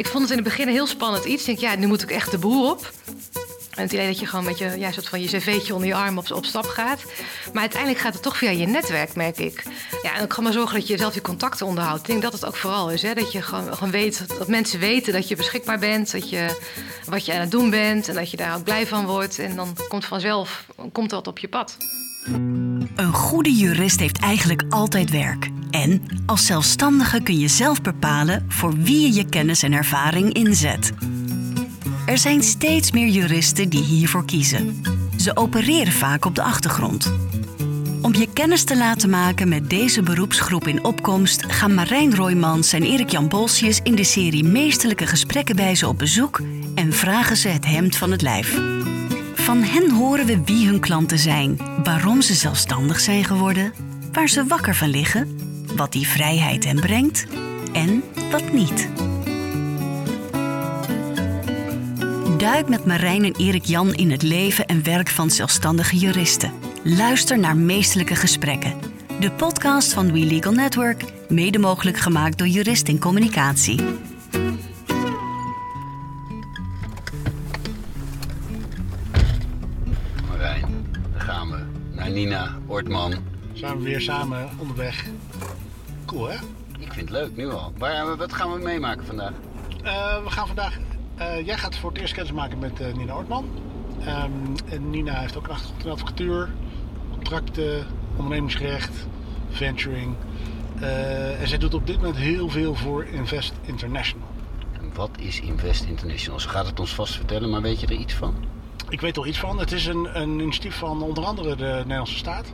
ik vond het in het begin een heel spannend iets. Ik denk, ja, nu moet ik echt de boer op. En het idee dat je gewoon met je, ja, soort van je cv'tje onder je arm op, op stap gaat. Maar uiteindelijk gaat het toch via je netwerk, merk ik. Ja, en ik kan maar zorgen dat je zelf je contacten onderhoudt. Ik denk dat het ook vooral is. Hè? Dat je gewoon, gewoon weet, dat mensen weten dat je beschikbaar bent. Dat je, wat je aan het doen bent. En dat je daar ook blij van wordt. En dan komt vanzelf komt dat op je pad. Een goede jurist heeft eigenlijk altijd werk. En als zelfstandige kun je zelf bepalen voor wie je je kennis en ervaring inzet. Er zijn steeds meer juristen die hiervoor kiezen. Ze opereren vaak op de achtergrond. Om je kennis te laten maken met deze beroepsgroep in opkomst gaan Marijn Roymans en Erik-Jan Bolsius in de serie Meesterlijke Gesprekken bij ze op bezoek en vragen ze het hemd van het lijf. Van hen horen we wie hun klanten zijn, waarom ze zelfstandig zijn geworden, waar ze wakker van liggen, wat die vrijheid hen brengt en wat niet. Duik met Marijn en Erik Jan in het leven en werk van zelfstandige juristen. Luister naar Meestelijke Gesprekken. De podcast van We Legal Network, mede mogelijk gemaakt door Jurist in Communicatie. Marijn, daar gaan we. Naar Nina Ortman. Zijn we weer samen onderweg. Cool, hè? Ik vind het leuk, nu al. Waar, wat gaan we meemaken vandaag? Uh, we gaan vandaag... Uh, jij gaat voor het eerst kennis maken met uh, Nina Ortman. Um, en Nina heeft ook een achtergrond in advocatuur, contracten, ondernemingsrecht, venturing. en zij doet op dit moment heel veel voor Invest International. En wat is Invest International? Ze gaat het ons vast vertellen, maar weet je er iets van? Ik weet er iets van. Het is een, een initiatief van onder andere de Nederlandse staat.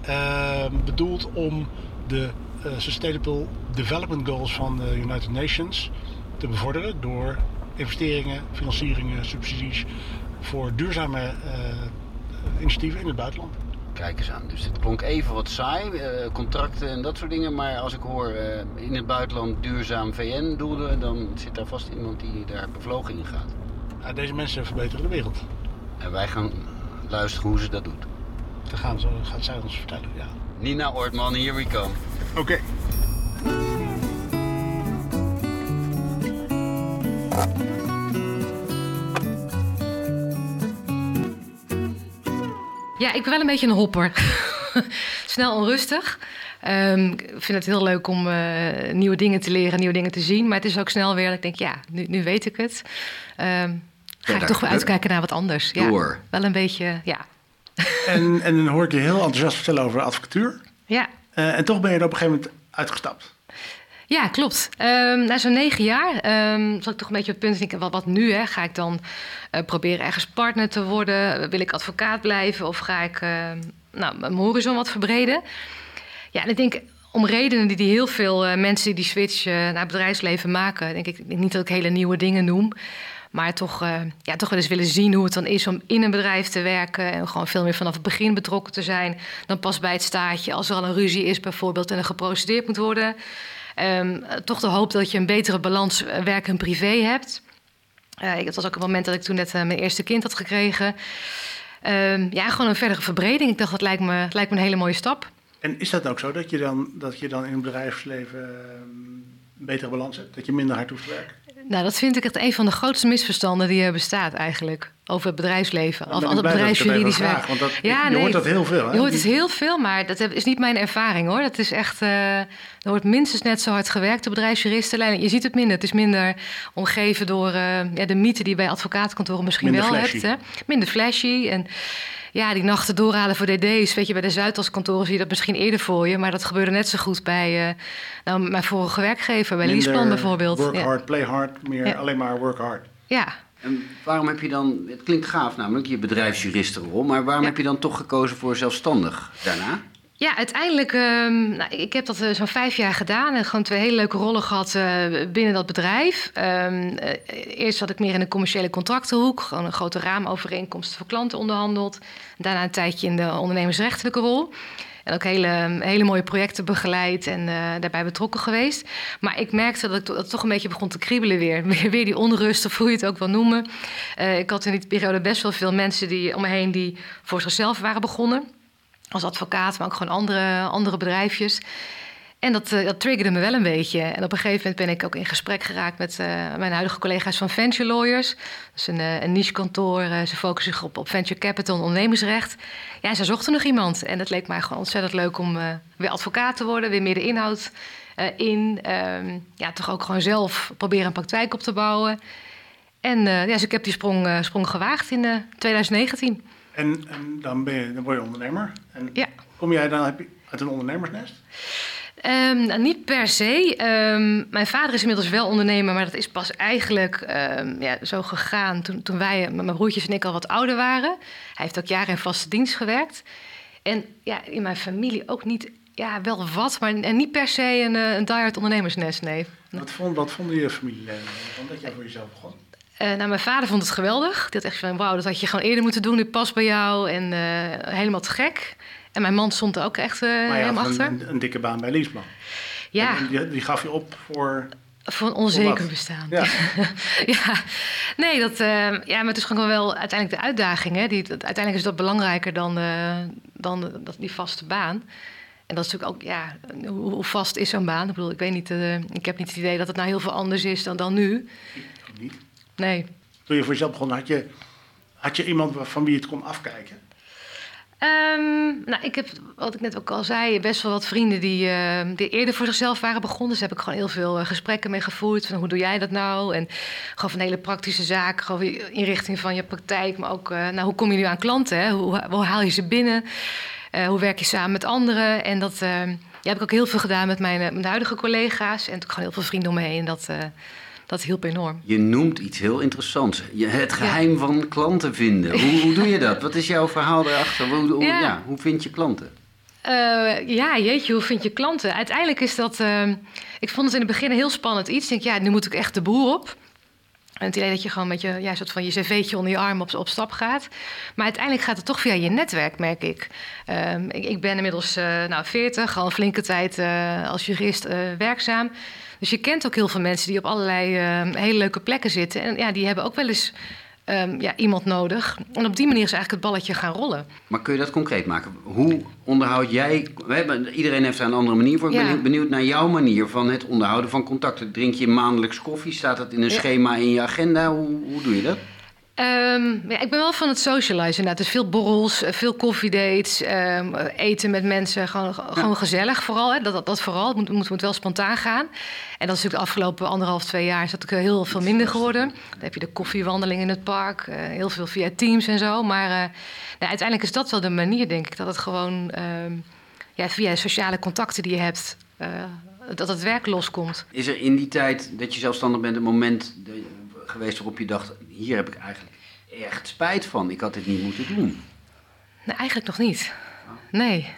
Ehm, bedoeld om de Sustainable Development Goals van de United Nations te bevorderen door investeringen, financieringen, subsidies voor duurzame uh, initiatieven in het buitenland. Kijk eens aan. Dus het klonk even wat saai, uh, contracten en dat soort dingen. Maar als ik hoor uh, in het buitenland duurzaam VN-doelen, dan zit daar vast iemand die daar bevlogen in gaat. Ja, deze mensen verbeteren de wereld. En wij gaan luisteren hoe ze dat doet. Dat gaan ze, gaat zij ons vertellen, ja. Nina Ortman, here we come. Oké. Okay. Ja, ik ben wel een beetje een hopper. Snel onrustig. Um, ik vind het heel leuk om uh, nieuwe dingen te leren, nieuwe dingen te zien. Maar het is ook snel weer dat ik denk, ja, nu, nu weet ik het. Um, ga ja, ik toch weer uitkijken naar wat anders. Door. Ja, wel een beetje, ja. En, en dan hoor ik je heel enthousiast vertellen over advocatuur. Ja. Uh, en toch ben je er op een gegeven moment uitgestapt. Ja, klopt. Um, na zo'n negen jaar um, zat ik toch een beetje op het punt denken, wat, wat nu? Hè? Ga ik dan uh, proberen ergens partner te worden? Wil ik advocaat blijven? Of ga ik uh, nou, mijn horizon wat verbreden? Ja, en ik denk om redenen die, die heel veel uh, mensen die die switch naar het bedrijfsleven maken... denk ik niet dat ik hele nieuwe dingen noem... Maar toch, uh, ja, toch wel eens willen zien hoe het dan is om in een bedrijf te werken. En gewoon veel meer vanaf het begin betrokken te zijn. Dan pas bij het staatje als er al een ruzie is bijvoorbeeld en er geprocedeerd moet worden. Um, toch de hoop dat je een betere balans werk en privé hebt. Uh, dat was ook het moment dat ik toen net mijn eerste kind had gekregen. Um, ja, gewoon een verdere verbreding. Ik dacht, dat lijkt me, lijkt me een hele mooie stap. En is dat ook zo, dat je dan, dat je dan in het bedrijfsleven een betere balans hebt? Dat je minder hard hoeft te werken? Nou, dat vind ik echt een van de grootste misverstanden die er bestaat eigenlijk. Over het bedrijfsleven. Of als het bedrijfsjuridisch werk. Ja, je nee, hoort dat heel veel. Hè? Je hoort het heel veel, maar dat is niet mijn ervaring hoor. Dat is echt. Uh, er wordt minstens net zo hard gewerkt door bedrijfsjuristen. Je ziet het minder. Het is minder omgeven door uh, ja, de mythe die bij advocatenkantoren misschien minder wel flashy. hebt. Hè? Minder flashy. En ja, die nachten doorhalen voor DD's. Weet je, bij de Zuidaskantoren zie je dat misschien eerder voor je. Maar dat gebeurde net zo goed bij uh, nou, mijn vorige werkgever, bij Leaseplan bijvoorbeeld. Work ja. hard, play hard, meer ja. alleen maar work hard. Ja. En waarom heb je dan, het klinkt gaaf namelijk, je bedrijfsjuristenrol, maar waarom Ja. heb je dan toch gekozen voor zelfstandig daarna? Ja, uiteindelijk, um, nou, ik heb dat uh, zo'n vijf jaar gedaan en gewoon twee hele leuke rollen gehad uh, binnen dat bedrijf. Um, uh, eerst zat ik meer in de commerciële contractenhoek, gewoon een grote raamovereenkomst voor klanten onderhandeld. Daarna een tijdje in de ondernemersrechtelijke rol. En ook hele, hele mooie projecten begeleid en daarbij betrokken geweest. Maar ik merkte dat, ik, dat toch een beetje begon te kriebelen weer. Weer, weer die onrust, of hoe je het ook wil noemen. ik had in die periode best wel veel mensen die, om me heen die voor zichzelf waren begonnen als advocaat, maar ook gewoon andere, andere bedrijfjes. En dat, uh, dat triggerde me wel een beetje. En op een gegeven moment ben ik ook in gesprek geraakt met uh, mijn huidige collega's van Venture Lawyers. Dat is een, uh, een niche kantoor. ze focussen zich op, venture capital en ondernemersrecht. Ja, ze zochten nog iemand. En het leek mij gewoon ontzettend leuk om weer advocaat te worden. Weer meer de inhoud in. Um, ja, toch ook gewoon zelf proberen een praktijk op te bouwen. En ja, dus ik heb die sprong, sprong gewaagd in 2019. En, en dan, ben je, dan word je ondernemer. En ja. Kom jij dan heb je, uit een ondernemersnest? Um, nou, niet per se. Um, mijn vader is inmiddels wel ondernemer, maar dat is pas eigenlijk um, ja, zo gegaan toen, toen wij, mijn broertjes en ik, al wat ouder waren. Hij heeft ook jaren in vaste dienst gewerkt. En ja, in mijn familie ook niet, ja, wel wat, maar en niet per se een, eh, een diehard ondernemersnest, nee. Wat, vond, wat vonden je familie van dat jij voor jezelf begon? Uh, nou, mijn vader vond het geweldig. Die had echt van, wauw, dat had je gewoon eerder moeten doen. Dit past bij jou en uh, helemaal te gek. En mijn man stond er ook echt uh, helemaal achter. Een, een, dikke baan bij Liesman. Ja. Die, die, gaf je op voor... Voor een onzeker bestaan. Ja. ja. Nee, dat, ja, maar het is gewoon wel uiteindelijk de uitdaging. Hè? Die, uiteindelijk is dat belangrijker dan, dan dat, die vaste baan. En dat is natuurlijk ook, ja, hoe, hoe vast is zo'n baan? Ik bedoel, ik weet niet, ik heb niet het idee dat het nou heel veel anders is dan, dan nu. Niet? Nee. Toen je voor jezelf begon, had je, had je iemand van wie je het kon afkijken? Um, nou, ik heb, wat ik net ook al zei, best wel wat vrienden die, uh, die eerder voor zichzelf waren begonnen. Dus daar heb ik gewoon heel veel uh, gesprekken mee gevoerd. Van hoe doe jij dat nou? En gewoon van hele praktische zaken. Gewoon inrichting van je praktijk. Maar ook, uh, nou, hoe kom je nu aan klanten? Hè? Hoe, hoe haal je ze binnen? hoe werk je samen met anderen? En dat ehm, ja, heb ik ook heel veel gedaan met mijn, mijn huidige collega's. En ook gewoon heel veel vrienden om me heen. Dat, dat hielp enorm. Je noemt iets heel interessants. Je, het geheim van klanten vinden. Hoe, hoe, doe je dat? Wat is jouw verhaal daarachter? Hoe, hoe, ja. ja. hoe vind je klanten? Uh, ja, jeetje, hoe vind je klanten? Uiteindelijk is dat... Uh, ik vond het in het begin een heel spannend iets. Ik denk, ja, nu moet ik echt de boer op. En het idee dat je gewoon met je, ja, soort van je cv'tje onder je arm op, op stap gaat. Maar uiteindelijk gaat het toch via je netwerk, merk ik. Uh, ik, ik, ben inmiddels uh, nou, 40, al een flinke tijd uh, als jurist werkzaam. Dus je kent ook heel veel mensen die op allerlei uh, hele leuke plekken zitten. En ja, die hebben ook wel eens um, ja, iemand nodig. En op die manier is eigenlijk het balletje gaan rollen. Maar kun je dat concreet maken? Hoe onderhoud jij... Iedereen heeft daar een andere manier voor. Ik ben benieuwd naar jouw manier van het onderhouden van contacten. Drink je maandelijks koffie? Staat dat in een schema in je agenda? Hoe, hoe doe je dat? Um, ja, ik ben wel van het socializen inderdaad. Dus veel borrels, eh, veel koffiedates, um, eten met mensen. Gewoon, gewoon gezellig vooral. Hè. Dat, dat, dat, vooral. Het moet, moet, moet, wel spontaan gaan. En dat is natuurlijk de afgelopen anderhalf, twee jaar... is dat ook heel veel minder geworden. Dan heb je de koffiewandeling in het park. Uh, heel veel via Teams en zo. Maar uh, nou, uiteindelijk is dat wel de manier, denk ik. Dat het gewoon um, ja, via sociale contacten die je hebt... dat het werk loskomt. Is er in die tijd dat je zelfstandig bent... een moment geweest waarop je dacht: hier heb ik eigenlijk echt spijt van. Ik had dit niet moeten doen. Nee, eigenlijk nog niet. Nee.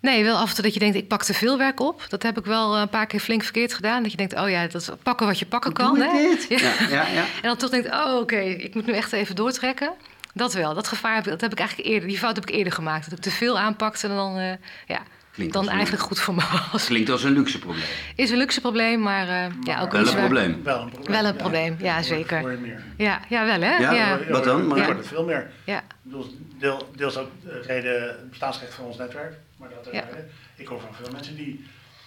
Nee, wel af en toe dat je denkt, ik pak te veel werk op. Dat heb ik wel een paar keer flink verkeerd gedaan. Dat je denkt, oh ja, dat is pakken wat je pakken kan. Hè? Ja. Ja, ja. En dan toch denkt, oh oké, ik moet nu echt even doortrekken. Dat wel, dat gevaar dat heb ik eigenlijk eerder, die fout heb ik eerder gemaakt. Dat ik te veel aanpakte en dan, uh, ja, Klinkt dan eigenlijk goed voor me was. Klinkt als een luxe probleem. Is een luxe probleem, maar, uh, maar ja, ook wel een probleem. Wel een probleem. Wel een probleem, ja, ja zeker. Hoor je meer. Ja, ja, wel hè? Ja, ja. wat dan? Maar ja. wordt het veel meer. Ja. Deel, deels ook reden het bestaansrecht van ons netwerk. Maar dat ja. ik hoor van veel mensen die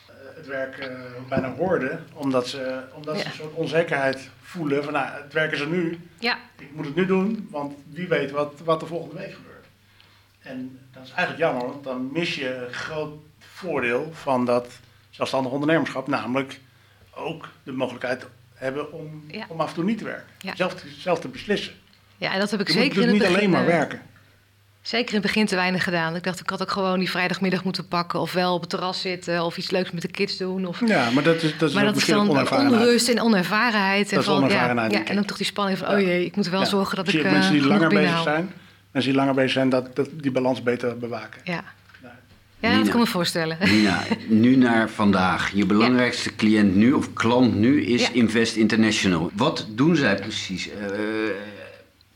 uh, het werk uh, bijna hoorden, omdat ze, omdat ze een soort onzekerheid voelen van nou, het werk is er nu. Ja. Ik moet het nu doen, want wie weet wat, wat er volgende week gebeurt. En dat is eigenlijk jammer, want dan mis je een groot voordeel van dat zelfstandig ondernemerschap, namelijk ook de mogelijkheid hebben om, om af en toe niet te werken. Ja. Zelf, zelf te beslissen. Ja, en dat heb ik je zeker moet dus in niet alleen maar werken. Zeker in het begin te weinig gedaan. Ik dacht, ik had ook gewoon die vrijdagmiddag moeten pakken. Of wel op het terras zitten. Of iets leuks met de kids doen. Of... Ja, maar dat is, dat is maar dat is dan onrust en onervarenheid. Dat en van, onervarenheid. Ja, ja, en ook toch die spanning van, oh jee, ik moet wel zorgen dat Zie ik je mensen die langer bezig zijn. Mensen die langer bezig zijn, dat, dat die balans beter bewaken. Ja. Ja, dat kan me voorstellen. Nina, nu naar vandaag. Je belangrijkste ja. cliënt nu, of klant nu, is ja. Invest International. Wat doen zij precies? Uh,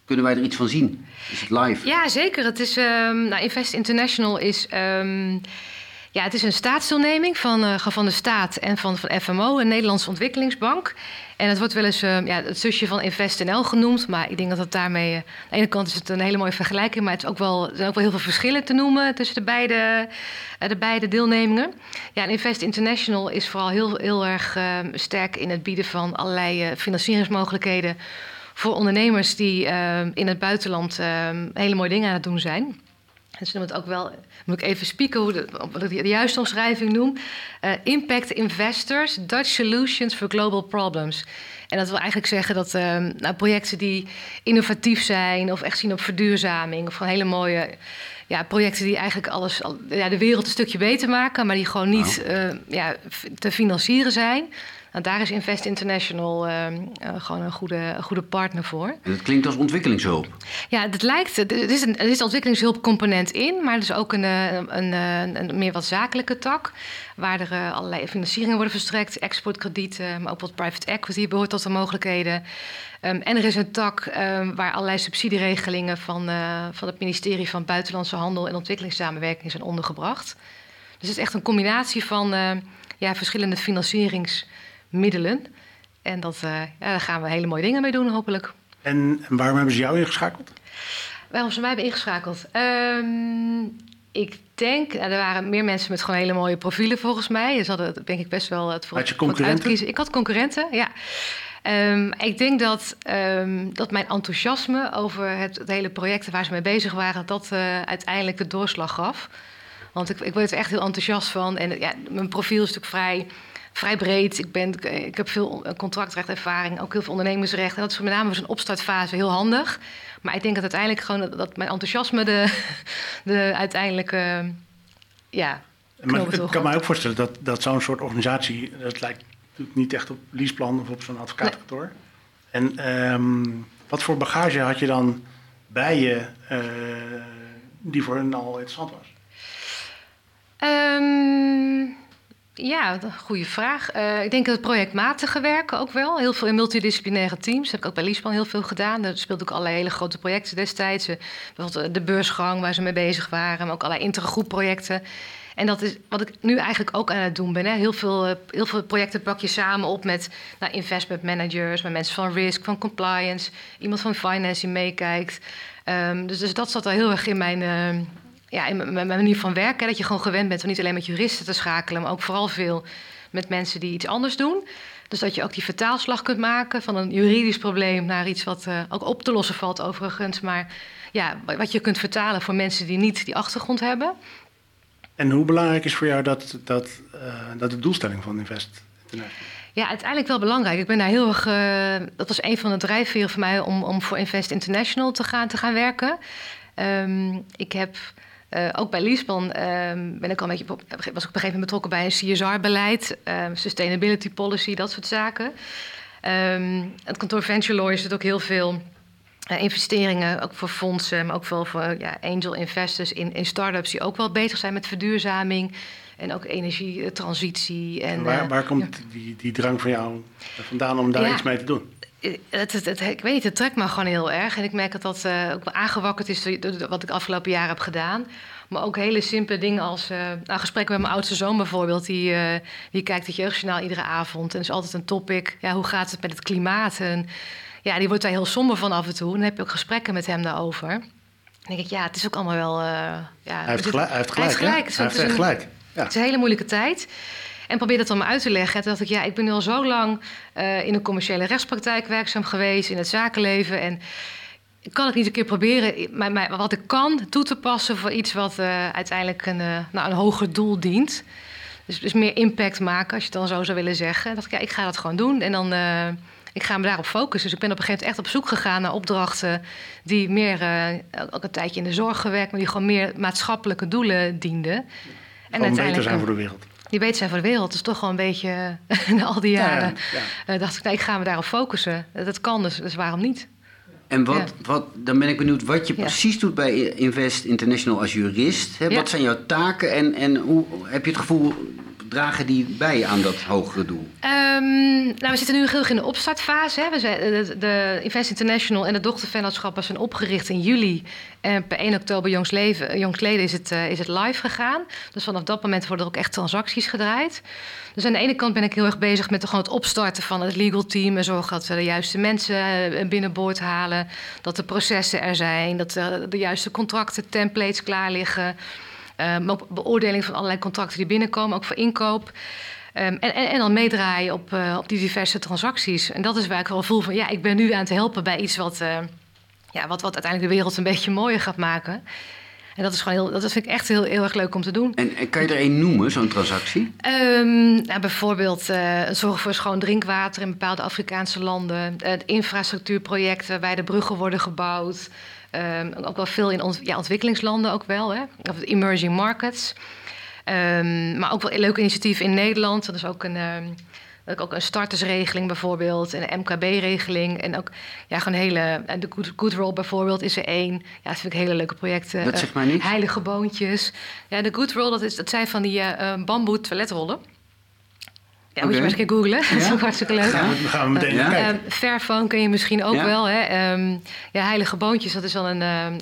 kunnen wij er iets van zien? Is het live? Ja, zeker. Het is, um, nou, Invest International is... Um, Ja, het is een staatsdeelneming van, uh, van de staat en van, van FMO, een Nederlandse ontwikkelingsbank. En het wordt wel eens uh, ja, het zusje van InvestNL genoemd. Maar ik denk dat het daarmee. Uh, aan de ene kant is het een hele mooie vergelijking. Maar het is ook wel, er zijn ook wel heel veel verschillen te noemen tussen de beide, de beide deelnemingen. Ja, en Invest International is vooral heel, heel erg ehm, sterk in het bieden van allerlei financieringsmogelijkheden. Voor ondernemers die ehm, in het buitenland ehm, hele mooie dingen aan het doen zijn. En ze noemen het ook wel, moet ik even spieken hoe de, wat ik de juiste omschrijving noem. Uh, impact Investors, Dutch Solutions for Global Problems. En dat wil eigenlijk zeggen dat uh, nou, projecten die innovatief zijn of echt zien op verduurzaming, of gewoon hele mooie ja, projecten die eigenlijk alles, ja, de wereld een stukje beter maken, maar die gewoon niet uh, ja, te financieren zijn. Nou, daar is Invest International uh, uh, gewoon een goede, goede partner voor. En het klinkt als ontwikkelingshulp. Ja, het lijkt. Er is een, er is een ontwikkelingshulpcomponent in, maar er is ook een, eh, een, een, een meer wat zakelijke tak. Waar er allerlei financieringen worden verstrekt, exportkredieten, maar ook wat private equity behoort tot de mogelijkheden. Um, en er is een tak um, waar allerlei subsidieregelingen van, van het ministerie van Buitenlandse Handel en Ontwikkelingssamenwerking zijn ondergebracht. Dus het is echt een combinatie van ja, verschillende financierings middelen. En dat, uh, ja, daar gaan we hele mooie dingen mee doen, hopelijk. En, en waarom hebben ze jou ingeschakeld? Waarom ze mij hebben ingeschakeld? Um, ik denk, nou, er waren meer mensen met gewoon hele mooie profielen volgens mij. Dus hadden denk ik best wel het voor, had je concurrenten? Ik had concurrenten, ja. Um, ik denk dat, um, dat mijn enthousiasme over het, het, hele project waar ze mee bezig waren, dat uh, uiteindelijk de doorslag gaf. Want ik, ik werd er echt heel enthousiast van. En ja, mijn profiel is natuurlijk vrij vrij breed. Ik, ben, ik heb veel contractrechtervaring, ook heel veel ondernemingsrecht. En dat is met name voor zo'n opstartfase heel handig. Maar ik denk dat uiteindelijk gewoon dat mijn enthousiasme de, de uiteindelijke ja, maar ik kan me ook voorstellen dat, dat zo'n soort organisatie, dat lijkt natuurlijk niet echt op leaseplan of op zo'n advocaatkantoor. Nee. En um, wat voor bagage had je dan bij je uh, die voor hen al interessant was? Um, ja, goede vraag. Uh, ik denk dat projectmatige werken ook wel. Heel veel in multidisciplinaire teams. Dat heb ik ook bij Liespan heel veel gedaan. Daar speelde ook allerlei hele grote projecten destijds. Uh, bijvoorbeeld de beursgang waar ze mee bezig waren. Maar ook allerlei intergroepprojecten. En dat is wat ik nu eigenlijk ook aan het doen ben. Hè. Heel, veel, heel veel projecten pak je samen op met nou, investment managers, met mensen van risk, van compliance, iemand van finance die meekijkt. Um, dus, dus dat zat al heel erg in mijn ja, in mijn manier van werken. Dat je gewoon gewend bent om niet alleen met juristen te schakelen, maar ook vooral veel met mensen die iets anders doen. Dus dat je ook die vertaalslag kunt maken van een juridisch probleem naar iets wat uh, ook op te lossen valt, overigens. Maar ja, wat je kunt vertalen voor mensen die niet die achtergrond hebben. En hoe belangrijk is voor jou dat, dat, uh, dat de doelstelling van Invest International? Ja, uiteindelijk wel belangrijk. Ik ben daar heel erg. Uh, dat was een van de drijfveren voor mij om, om voor Invest International te gaan, te gaan werken. Um, ik heb uh, ook bij Liesban uh, ben ik al een beetje, was ik op een gegeven moment betrokken bij een CSR-beleid, ehm, sustainability policy, dat soort zaken. Um, het kantoor Venture Lawyers doet ook heel veel eh, investeringen, ook voor fondsen, maar ook veel voor ja, angel investors in, in start-ups die ook wel bezig zijn met verduurzaming en ook energietransitie. En, en waar, waar komt die, die drang van jou vandaan om daar ja, iets mee te doen? Het, het, het, ik weet niet, het trekt me gewoon heel erg. En ik merk dat dat uh, ook aangewakkerd is door wat ik afgelopen jaar heb gedaan. Maar ook hele simpele dingen als uh, nou, gesprekken met mijn oudste zoon bijvoorbeeld. Die, uh, die kijkt het jeugdjournaal iedere avond. En is altijd een topic. Ja, hoe gaat het met het klimaat? En ja, die wordt daar heel somber van af en toe. En dan heb je ook gesprekken met hem daarover. Dan denk ik, ja, het is ook allemaal wel... ja, hij, heeft gelijk, hij heeft gelijk. Hij heeft gelijk. Hij heeft gelijk. Ja. Het is een hele moeilijke tijd. En probeer dat dan maar uit te leggen. En toen dacht ik, ja, ik ben nu al zo lang uh, in een commerciële rechtspraktijk werkzaam geweest, in het zakenleven. En kan ik niet een keer proberen maar, maar, wat ik kan toe te passen voor iets wat uh, uiteindelijk een, uh, nou, een hoger doel dient. Dus, dus meer impact maken, als je het dan zo zou willen zeggen. En dacht ik, ja, ik ga dat gewoon doen. En dan ik ga me daarop focussen. Dus ik ben op een gegeven moment echt op zoek gegaan naar opdrachten die meer, ook een tijdje in de zorg gewerkt, maar die gewoon meer maatschappelijke doelen dienden. En uiteindelijk beter zijn voor de wereld die beter zijn voor de wereld. is toch wel een beetje na al die jaren. Ja, ja. Uh, dacht ik, nee, ik ga me daarop focussen. Dat kan dus, dus waarom niet? En wat, wat, dan ben ik benieuwd wat je precies doet bij Invest International als jurist. Hè? Wat zijn jouw taken en, en hoe heb je het gevoel dragen die bij aan dat hogere doel? Um, nou, we zitten nu heel erg in de opstartfase. Hè. We zijn, de, de, Invest International en de dochtervennootschappen zijn opgericht in juli. En per 1 oktober jongstleden is het, uh, is het live gegaan. Dus vanaf dat moment worden er ook echt transacties gedraaid. Dus aan de ene kant ben ik heel erg bezig met gewoon het opstarten van het legal team. En zorgen dat we de juiste mensen eh, binnenboord halen. Dat de processen er zijn. Dat de, de juiste contracten, templates klaar liggen. Um, ook beoordeling van allerlei contracten die binnenkomen, ook voor inkoop. Um, en, en, en, dan meedraaien op, uh, op die diverse transacties. En dat is waar ik wel voel van ja, ik ben nu aan het helpen bij iets wat, uh, ja, wat, wat uiteindelijk de wereld een beetje mooier gaat maken. En dat is gewoon heel, dat vind ik echt heel, heel erg leuk om te doen. En, en kan je er een noemen, zo'n transactie? Um, nou, bijvoorbeeld uh, zorgen voor schoon drinkwater in bepaalde Afrikaanse landen. Infrastructuurprojecten waarbij de bruggen worden gebouwd. Um, ook wel veel in ja, ontwikkelingslanden ook wel, hè? of emerging markets. Um, maar ook wel leuke initiatieven in Nederland. Dat is ook een, um, ook een startersregeling bijvoorbeeld, en een MKB-regeling. En ook ja, gewoon hele. De Good, Good Roll bijvoorbeeld is er één. Ja, dat vind ik hele leuke projecten. Dat zeg maar niet. Uh, heilige boontjes. Ja, de Good Roll, dat, is, dat zijn van die uh, bamboe toiletrollen. Ja, okay. moet je maar eens een keer googlen. Ja? dat is ook hartstikke leuk. Gaan we, gaan we meteen uh, kijken. Uh, Fairphone ken je misschien ook ja? wel. Hè? Um, ja, heilige boontjes, dat is wel een uh,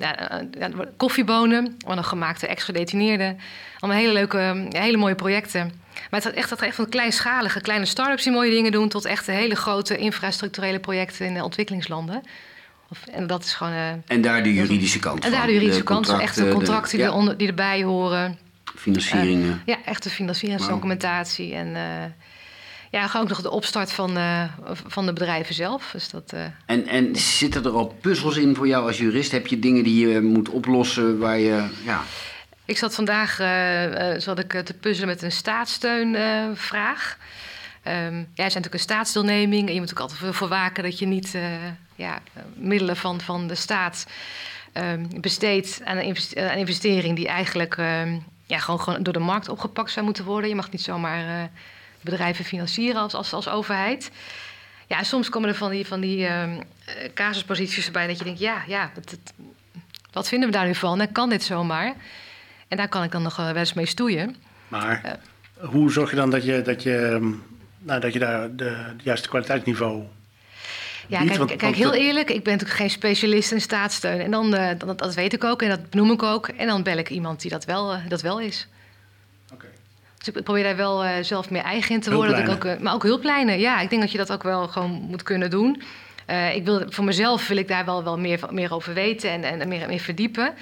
ja, koffiebonen. Van een gemaakte ex-gedetineerden. Allemaal hele leuke, hele mooie projecten. Maar het gaat echt, dat echt van kleinschalige, kleine start-ups die mooie dingen doen... tot echt hele grote infrastructurele projecten in ontwikkelingslanden. Of, en dat is gewoon... en daar de juridische kant En daar de juridische de kant, echte contracten die, onder, die erbij horen. Financieringen. ja, echte financieringsdocumentatie wow. en ja, gewoon ook nog de opstart van, uh, van de bedrijven zelf. Dus dat, uh... en, en zitten er al puzzels in voor jou als jurist? Heb je dingen die je moet oplossen waar je. Ja. Ik zat vandaag uh, zat ik te puzzelen met een staatssteunvraag. Um, ja, er zijn natuurlijk een staatsdeelneming en je moet ook altijd voor waken dat je niet ja, middelen van, van de staat um, besteedt aan een investering die eigenlijk um, ja, gewoon, gewoon door de markt opgepakt zou moeten worden. Je mag niet zomaar bedrijven financieren als, als, als overheid. Ja, soms komen er van die, van die uh, casusposities erbij dat je denkt, ja, ja, het, het, wat vinden we daar nu van? En kan dit zomaar? En daar kan ik dan nog wel eens mee stoeien. Maar uh, hoe zorg je dan dat je, dat je, nou, dat je daar de, de juiste kwaliteitsniveau ja, kijk, want, kijk want, heel eerlijk, ik ben natuurlijk geen specialist in staatssteun. En dan, uh, dat, dat, weet ik ook en dat benoem ik ook. En dan bel ik iemand die dat wel, uh, dat wel is. Dus ik probeer daar wel uh, zelf meer eigen in te worden. Dat ik ook, uh, maar ook hulplijnen, ja. Ik denk dat je dat ook wel gewoon moet kunnen doen. Uh, ik wil, voor mezelf wil ik daar wel, wel meer, meer over weten en, en meer, meer verdiepen.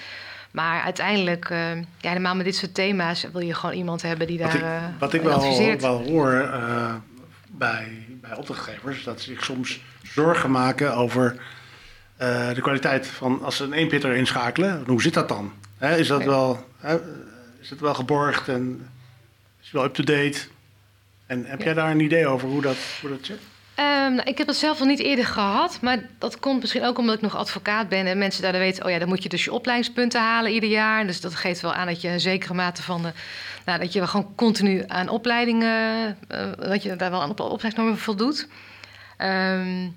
Maar uiteindelijk, ja, helemaal met dit soort thema's... wil je gewoon iemand hebben die daar Wat ik, wat ik wel, wel hoor bij, bij opdrachtgevers... dat ze zich soms zorgen maken over de kwaliteit van... als ze een eenpitter inschakelen. Hoe zit dat dan? Hè, is dat okay. wel... Hè, is het wel geborgd en wel up-to-date. En heb ja. jij daar een idee over hoe dat, hoe dat zit? Um, nou, ik heb dat zelf nog niet eerder gehad, maar dat komt misschien ook omdat ik nog advocaat ben en mensen daar weten, oh ja, dan moet je dus je opleidingspunten halen ieder jaar. Dus dat geeft wel aan dat je een zekere mate van de, nou, dat je gewoon continu aan opleidingen, uh, dat je daar wel aan op opleidingsnormen voldoet. Um,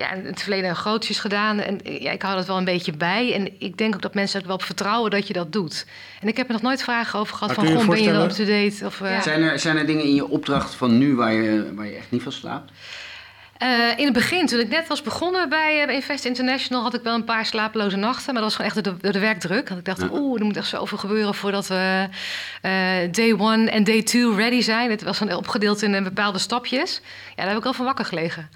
ja, in het verleden grootjes gedaan. En ja, ik hou dat wel een beetje bij. En ik denk ook dat mensen er wel op vertrouwen dat je dat doet. En ik heb er nog nooit vragen over gehad maar van... Goh, ben je wel up-to-date? Of, uh... zijn, er, zijn er dingen in je opdracht van nu waar je, waar je echt niet van slaapt? Uh, in het begin, toen ik net was begonnen bij uh, Invest International... had ik wel een paar slapeloze nachten. Maar dat was gewoon echt door de, door de werkdruk. Want ik dacht, ja. oeh, er moet echt zoveel gebeuren... voordat we uh, day one en day two ready zijn. Het was dan opgedeeld in bepaalde stapjes. Ja, daar heb ik al van wakker gelegen.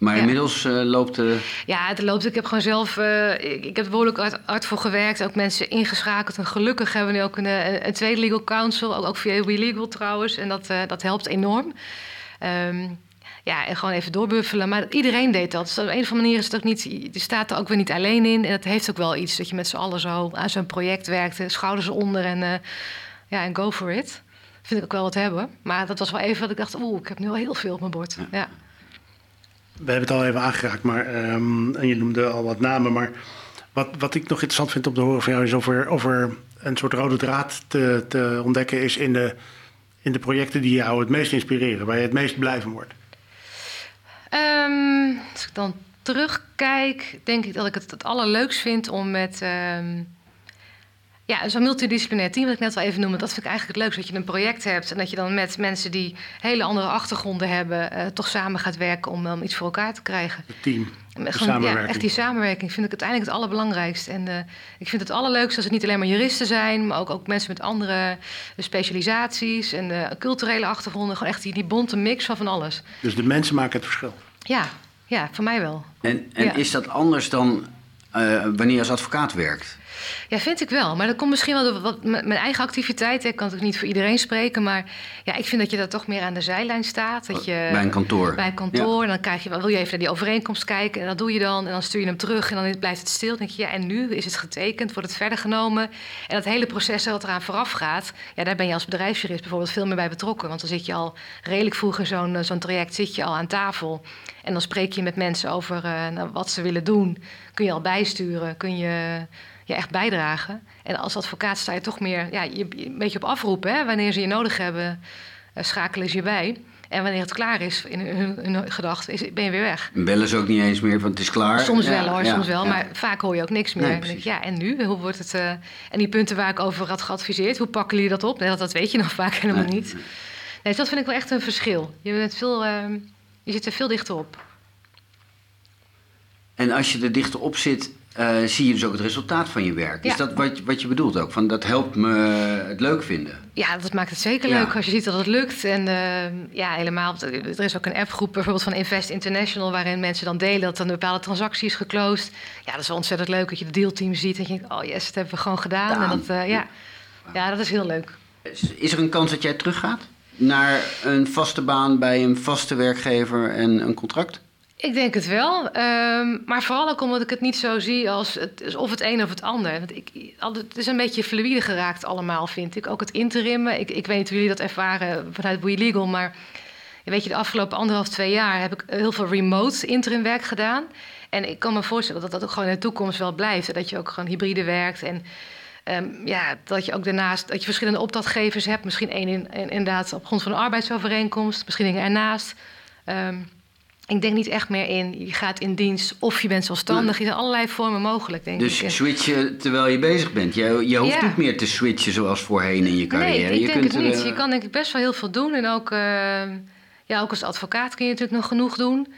Maar ja. inmiddels uh, loopt de... Ja, het loopt. Ik heb gewoon zelf... Uh, ik, ik, heb er behoorlijk hard, hard, voor gewerkt. Ook mensen ingeschakeld. En gelukkig hebben we nu ook een, een, een tweede legal counsel. Ook, ook via WeLegal trouwens. En dat, uh, dat helpt enorm. Um, ja, en gewoon even doorbuffelen. Maar iedereen deed dat. Dus op een of andere manier is het ook niet... Je staat er ook weer niet alleen in. En dat heeft ook wel iets. Dat je met z'n allen zo aan zo'n project werkte. Schouders onder en, ja, en go for it. Vind ik ook wel wat hebben. Maar dat was wel even dat ik dacht... Oeh, ik heb nu al heel veel op mijn bord. ja. ja. We hebben het al even aangeraakt, maar, um, en je noemde al wat namen. Maar wat, wat ik nog interessant vind om te horen van jou is over, over een soort rode draad te, te ontdekken is in de, in de projecten die jou het meest inspireren, waar je het meest blij van wordt. Um, als ik dan terugkijk, denk ik dat ik het het allerleukst vind om met. Um, Ja, zo'n multidisciplinair team, wat ik net al even noemde, dat vind ik eigenlijk het leukste. Dat je een project hebt en dat je dan met mensen die hele andere achtergronden hebben, uh, toch samen gaat werken om, um, iets voor elkaar te krijgen. Het team. De Gewoon, ja, echt die samenwerking vind ik uiteindelijk het allerbelangrijkste. En uh, ik vind het allerleukste als het niet alleen maar juristen zijn, maar ook, ook mensen met andere specialisaties en uh, culturele achtergronden. Gewoon echt die, die bonte mix van van alles. Dus de mensen maken het verschil? Ja, ja voor mij wel. En, en Ja. is dat anders dan eh, wanneer je als advocaat werkt? Ja, vind ik wel. Maar dat komt misschien wel door wat, mijn eigen activiteit. Ik kan natuurlijk niet voor iedereen spreken. Maar ja, ik vind dat je daar toch meer aan de zijlijn staat. Dat je, Bij een kantoor. Bij een kantoor. En dan krijg je, wil je even naar die overeenkomst kijken. En dat doe je dan. En dan stuur je hem terug. En dan blijft het stil. Dan denk je, ja, en nu is het getekend? Wordt het verder genomen? En dat hele proces wat eraan vooraf gaat... Ja, daar ben je als bedrijfsjurist bijvoorbeeld veel meer bij betrokken. Want dan zit je al redelijk vroeg in zo'n eh, zo'n traject... zit je al aan tafel. En dan spreek je met mensen over eh, nou, wat ze willen doen. Kun je al bijsturen. Kun je je echt bijdragen. En als advocaat sta je toch meer ja, je, een beetje op afroepen. Hè? Wanneer ze je nodig hebben, eh, schakelen ze je bij. En wanneer het klaar is in hun, hun gedachten, ben je weer weg. Bellen ze ook niet eens meer, want het is klaar. Soms Ja, wel hoor, ja, soms wel. ja. Maar vaak hoor je ook niks meer. Nee, En dan denk ik, precies. ja, en nu? Hoe wordt het... eh, en die punten waar ik over had geadviseerd, hoe pakken jullie dat op? Nee, dat, dat weet je nog vaak helemaal Nee, niet. Nee, dus dat vind ik wel echt een verschil. Je, bent veel, ehm, je zit er veel dichter op. En als je er dichter op zit, eh, zie je dus ook het resultaat van je werk. Is dat wat, wat je bedoelt ook? Van dat helpt me het leuk vinden. Ja, dat maakt het zeker Ja. leuk als je ziet dat het lukt. En eh, ja, helemaal. Er is ook een appgroep bijvoorbeeld van Invest International... waarin mensen dan delen dat een bepaalde transactie is geclosed. Ja, dat is wel ontzettend leuk dat je de dealteam ziet... en je denkt, oh yes, dat hebben we gewoon gedaan. En dat, eh, ja. ja, dat is heel leuk. Is er een kans dat jij teruggaat naar een vaste baan bij een vaste werkgever en een contract? Ik denk het wel. ehm, maar vooral ook omdat ik het niet zo zie als het, of het een of het ander. Want ik, het is een beetje fluïde geraakt allemaal, vind ik. Ook het interimmen. Ik, ik weet niet hoe jullie dat ervaren vanuit Boeie Legal, maar weet je, de afgelopen anderhalf, twee jaar heb ik heel veel remote interim werk gedaan. En ik kan me voorstellen dat dat ook gewoon in de toekomst wel blijft. Dat je ook gewoon hybride werkt en ehm, ja, dat je ook daarnaast dat je verschillende opdrachtgevers hebt. Misschien één in, in- inderdaad op grond van een arbeidsovereenkomst, misschien dingen ernaast. Ehm, ik denk niet echt meer in, je gaat in dienst of je bent zelfstandig. Er zijn allerlei vormen mogelijk, denk Dus ik. En- switchen terwijl je bezig bent. Je, je hoeft Ja. niet meer te switchen zoals voorheen in je carrière. Nee, ik je denk het er, niet. eh, Je kan denk ik best wel heel veel doen. En ook, eh, ja, ook als advocaat kun je natuurlijk nog genoeg doen.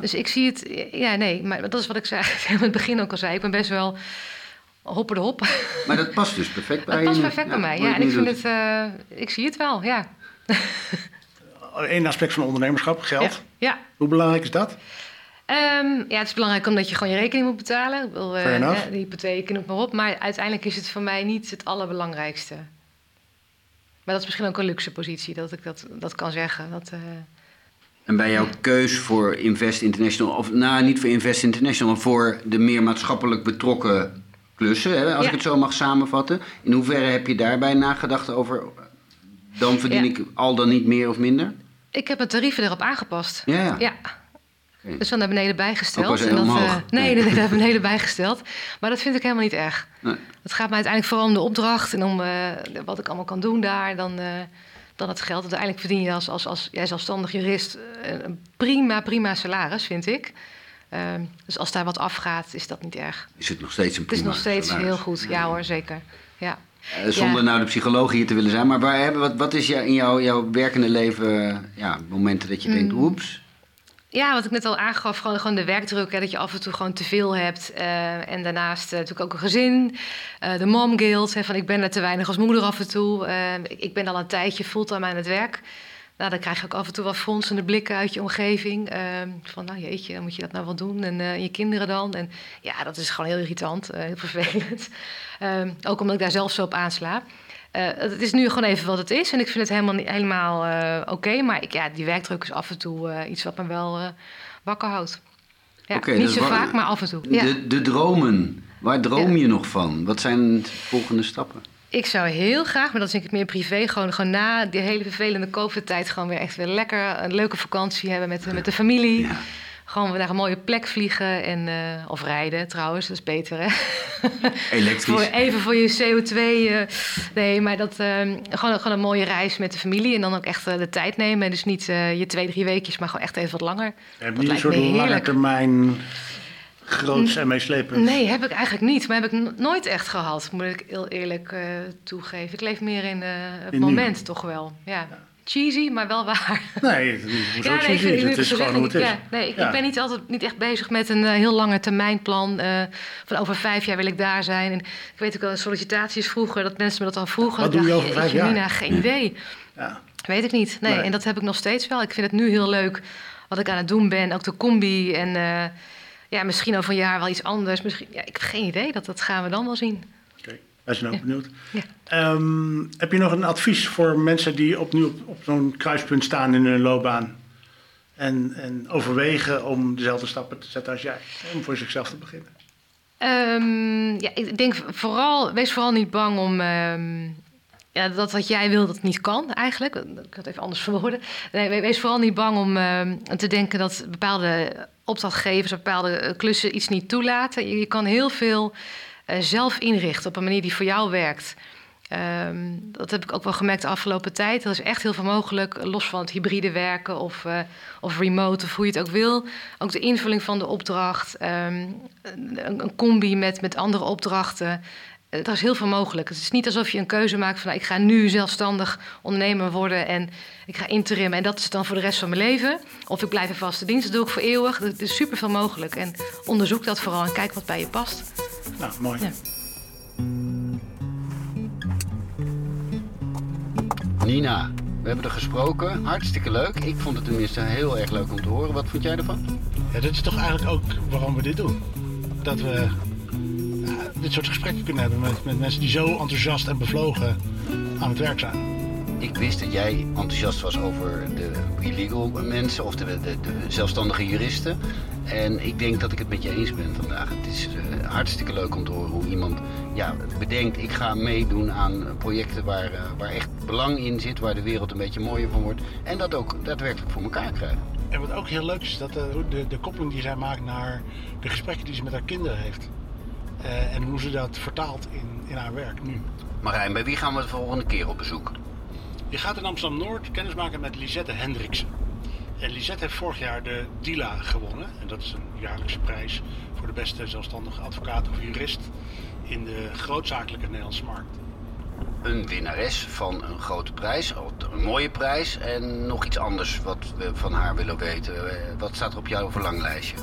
Dus ik zie het... Ja, nee, maar dat is wat ik zei, in het begin ook al zei. Ik ben best wel hopper de hop. Maar dat past dus perfect bij Dat je past nu. perfect bij mij. Ja, en ik vind doet. het... eh, ik zie het wel, ja. Eén aspect van ondernemerschap, geld. Ja, ja. Hoe belangrijk is dat? Ehm, ja, het is belangrijk omdat je gewoon je rekening moet betalen. Ik wil, eh, Fair enough. hè, de hypotheek en maar op. Maar uiteindelijk is het voor mij niet het allerbelangrijkste. Maar dat is misschien ook een luxe positie dat ik dat, dat kan zeggen. Dat, eh, En bij jouw keus voor Invest International, of nou niet voor Invest International, maar voor de meer maatschappelijk betrokken klussen, hè, als Ja. ik het zo mag samenvatten. In hoeverre heb je daarbij nagedacht over, dan verdien Ja. ik al dan niet meer of minder? ik heb mijn tarieven erop aangepast. Ja, ja. Dus dan naar beneden bijgesteld. Ook En dat, eh, nee, nee, naar beneden bijgesteld. Maar dat vind ik helemaal niet erg. Nee. Het gaat mij uiteindelijk vooral om de opdracht en om eh, wat ik allemaal kan doen daar. Dan, eh, dan het geld. Uiteindelijk verdien je als, als, als jij zelfstandig jurist een prima, prima salaris, vind ik. Ehm, dus als daar wat afgaat, is dat niet erg. Is het nog steeds een Het is prima nog steeds salaris? heel goed. Ja hoor, zeker. Ja. Eh, zonder Ja. nou de psycholoog hier te willen zijn, maar waar, hebben- wat, wat is in jouw, jouw werkende leven eh, ja, momenten dat je denkt, Mm. oeps, Ja, wat ik net al aangaf, gewoon, gewoon de werkdruk. Hè, dat je af en toe gewoon te veel hebt. eh, en daarnaast natuurlijk ook een gezin. de mom guilt, hè, van ik ben er te weinig als moeder af en toe. Ik, ik ben al een tijdje fulltime aan het werk. Nou, dan krijg je ook af en toe wel fronsende blikken uit je omgeving. eh, van, nou jeetje, moet je dat nou wel doen? En eh, je kinderen dan? En ja, dat is gewoon heel irritant, eh, heel vervelend. Ehm, ook omdat ik daar zelf zo op aansla. Eh, het is nu gewoon even wat het is. En ik vind het helemaal, niet- helemaal oké. Maar ik, ja, die werkdruk is af en toe iets wat me wel wakker houdt. Ja, niet dus zo vaak, maar af en toe. Ja. de, de dromen, waar droom Ja. je nog van? Wat zijn de volgende stappen? Ik zou heel graag, maar dat vind ik meer privé... gewoon, gewoon na die hele vervelende COVID-tijd... gewoon weer echt weer lekker een leuke vakantie hebben met, met de familie. Ja. Gewoon naar een mooie plek vliegen. En, eh, of rijden trouwens, dat is beter hè. Elektrisch. Voor, even voor je CO2. eh, nee, maar dat, ehm, gewoon, gewoon een mooie reis met de familie. En dan ook echt eh, de tijd nemen. En dus niet je twee, drie weekjes, maar gewoon echt even wat langer. Heb je een soort lange termijn groots en meeslepend? Nee, heb ik eigenlijk niet. Maar heb ik nooit echt gehad, moet ik heel eerlijk uh, toegeven. Ik leef meer in uh, het moment toch wel. Ja. Cheesy, maar wel waar. Nee, het ja, nee, cheesy. het is gewoon hoe het is. Ja, nee, ik, ik, ben niet altijd niet echt bezig met een uh, heel lange termijnplan. van over vijf jaar wil ik daar zijn. En ik weet ook wel, sollicitaties vroeger, dat mensen me dat al vroegen. Wat doe je over vijf jaar? Nina, geen idee. Ja. Weet ik niet. Nee, en dat heb ik nog steeds wel. Ik vind het nu heel leuk wat ik aan het doen ben. Ook de combi en ja, misschien over een jaar wel iets anders. Misschien, ja, ik heb geen idee, dat, dat gaan we dan wel zien. Oké, wij zijn ook benieuwd. Ja. Um, heb je nog een advies voor mensen die opnieuw op, op zo'n kruispunt staan in hun loopbaan? En, en overwegen om dezelfde stappen te zetten als jij, om voor zichzelf te beginnen? Um, ja, ik denk vooral, wees vooral niet bang om um, ja, dat wat jij wil, dat niet kan eigenlijk. Ik kan het even anders verwoorden. Nee, wees vooral niet bang om te denken dat bepaalde opdrachtgevers bepaalde eh, klussen iets niet toelaten. Je, kan heel veel uh, zelf inrichten op een manier die voor jou werkt. Um, dat heb ik ook wel gemerkt de afgelopen tijd. Er is echt heel veel mogelijk, los van het hybride werken of, uh, of remote of hoe je het ook wil. Ook de invulling van de opdracht, um, een, een, combi met, met andere opdrachten. Er is heel veel mogelijk. Het is niet alsof je een keuze maakt van nou, ik ga nu zelfstandig ondernemer worden en ik ga interim en dat is dan voor de rest van mijn leven. Of ik blijf in vaste dienst, dat doe ik voor eeuwig. Er is super veel mogelijk. En onderzoek dat vooral en kijk wat bij je past. Nou, mooi. Ja. Nina, we hebben er gesproken. Hartstikke leuk. Ik vond het tenminste heel erg leuk om te horen. Wat vond jij ervan? Ja, dit is toch eigenlijk ook waarom we dit doen. Dat we dit soort gesprekken kunnen hebben met, met mensen die zo enthousiast en bevlogen aan het werk zijn. Ik wist dat jij enthousiast was over de illegal mensen of de, de, de, zelfstandige juristen. En ik denk dat ik het met je eens ben vandaag. Het is uh, hartstikke leuk om te horen hoe iemand ja, bedenkt... ik ga meedoen aan projecten waar, uh, waar echt belang in zit... waar de wereld een beetje mooier van wordt. En dat ook daadwerkelijk voor elkaar krijgen. En wat ook heel leuk is, dat de, eh, de, de koppeling die zij maakt naar de gesprekken die ze met haar kinderen heeft. Uh, en hoe ze dat vertaalt in, in haar werk nu. Marijn, bij wie gaan we de volgende keer op bezoek? Je gaat in Amsterdam-Noord kennismaken met Lisette Hendriksen. En Lisette heeft vorig jaar de DILA gewonnen. En dat is een jaarlijkse prijs voor de beste zelfstandige advocaat of jurist in de grootzakelijke Nederlandse markt. Een winnares van een grote prijs, een mooie prijs en nog iets anders wat we van haar willen weten. Eh, wat staat er op jouw verlanglijstje?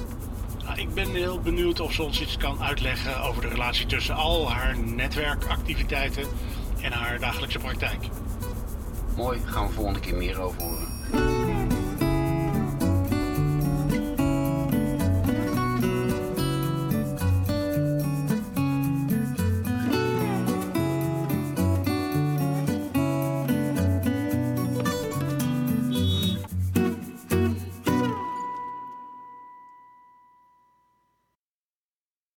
Nou, ik ben heel benieuwd of ze ons iets kan uitleggen over de relatie tussen al haar netwerkactiviteiten en haar dagelijkse praktijk. Mooi, gaan we volgende keer meer over horen.